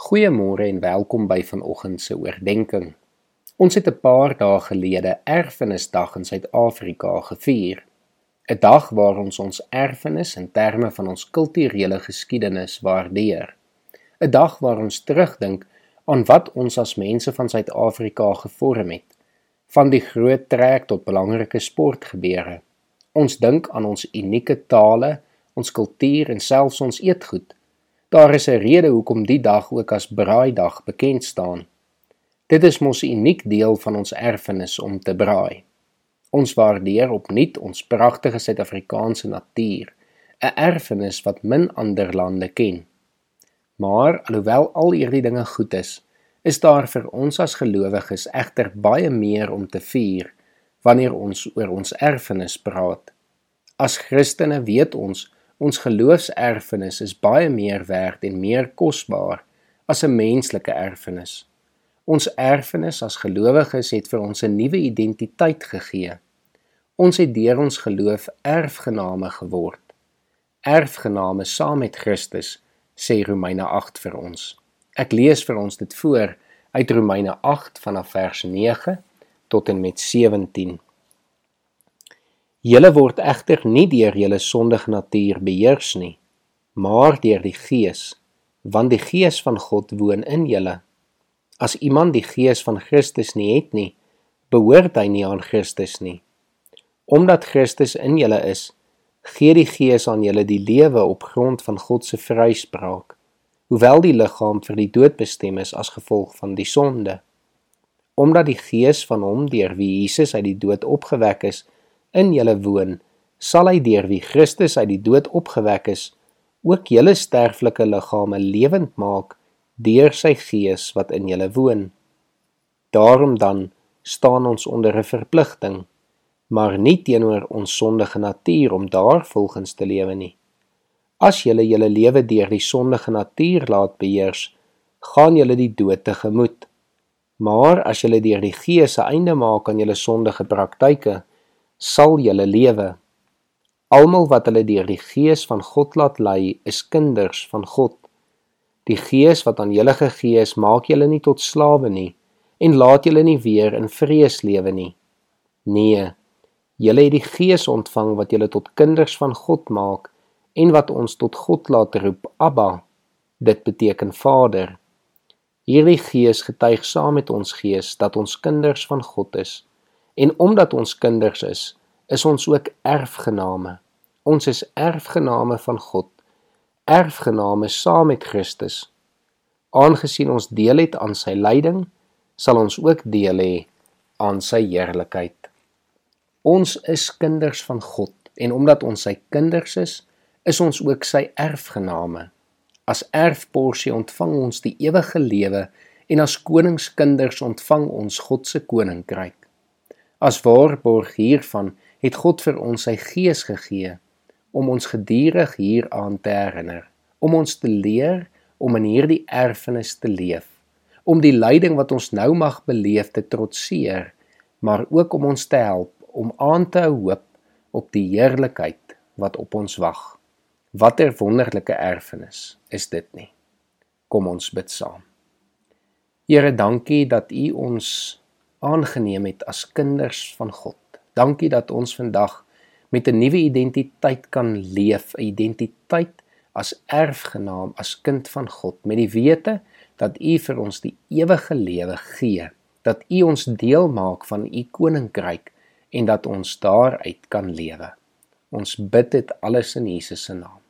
Goeiemôre en welkom by vanoggend se oordeenking. Ons het 'n paar dae gelede Erfenisdag in Suid-Afrika gevier. 'n Dag waar ons ons erfenis in terme van ons kulturele geskiedenis waardeer. 'n Dag waar ons terugdink aan wat ons as mense van Suid-Afrika gevorm het, van die groot trek tot belangrike sportgebeure. Ons dink aan ons unieke tale, ons kultuur en selfs ons eetgoed. Daar is 'n rede hoekom die dag ook as Braaidag bekend staan. Dit is mos 'n uniek deel van ons erfenis om te braai. Ons waardeer opnuut ons pragtige Suid-Afrikaanse natuur, 'n erfenis wat min ander lande ken. Maar alhoewel al hierdie dinge goed is, is daar vir ons as gelowiges egter baie meer om te vier wanneer ons oor ons erfenis praat. As Christene weet ons Ons geloofserfenis is baie meer werd en meer kosbaar as 'n menslike erfenis. Ons erfenis as gelowiges het vir ons 'n nuwe identiteit gegee. Ons het deur ons geloof erfgename geword. Erfgename saam met Christus, sê Romeine 8 vir ons. Ek lees vir ons dit voor uit Romeine 8 vanaf vers 9 tot en met 17. Julle word egter nie deur julle sondige natuur beheers nie, maar deur die Gees, want die Gees van God woon in julle. As iemand die Gees van Christus nie het nie, behoort hy nie aan Christus nie. Omdat Christus in julle is, gee die Gees aan julle die lewe op grond van God se vryspraak, hoewel die liggaam vir die dood bestem is as gevolg van die sonde. Omdat die Gees van hom deur wie Jesus uit die dood opgewek is, in julle woon, sal hy deur wie Christus uit die dood opgewek is, ook julle sterflike liggame lewend maak deur sy gees wat in julle woon. Daarom dan staan ons onder 'n verpligting, maar nie teenoor ons sondige natuur om daar volgens te lewe nie. As julle julle lewe deur die sondige natuur laat beheers, gaan julle die dood tegemoet. Maar as julle deur die Gees 'n einde maak aan julle sondige praktyke, sal julle lewe. Almal wat hulle deur die Gees van God laat lei, is kinders van God. Die Gees wat aan julle gegee is, maak julle nie tot slawe nie en laat julle nie weer in vrees lewe nie. Nee, julle het die Gees ontvang wat julle tot kinders van God maak en wat ons tot God laat roep, Abba. Dit beteken Vader. Hierdie Gees getuig saam met ons gees dat ons kinders van God is. En omdat ons kinders is, is ons ook erfgename. Ons is erfgename van God, erfgename saam met Christus. Aangesien ons deel het aan sy lyding, sal ons ook deel hê aan sy heerlikheid. Ons is kinders van God en omdat ons sy kinders is, is ons ook sy erfgename. As erfporsie ontvang ons die ewige lewe en as koningskinders ontvang ons God se koninkryk. As waarborg hiervan het God vir ons sy gees gegee om ons gedurig hieraan te herinner, om ons te leer om in hierdie erfenis te leef, om die lyding wat ons nou mag beleef te trotseer, maar ook om ons te help om aan te hou hoop op die heerlikheid wat op ons wag. Watter wonderlike erfenis is dit nie? Kom ons bid saam. Here, dankie dat U ons aangeneem het as kinders van God. Dankie dat ons vandag met 'n nuwe identiteit kan leef, 'n identiteit as erfgenaam, as kind van God, met die wete dat U vir ons die ewige lewe gee, dat U ons deel maak van U koninkryk en dat ons daaruit kan lewe. Ons bid dit alles in Jesus se naam.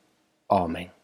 Amen.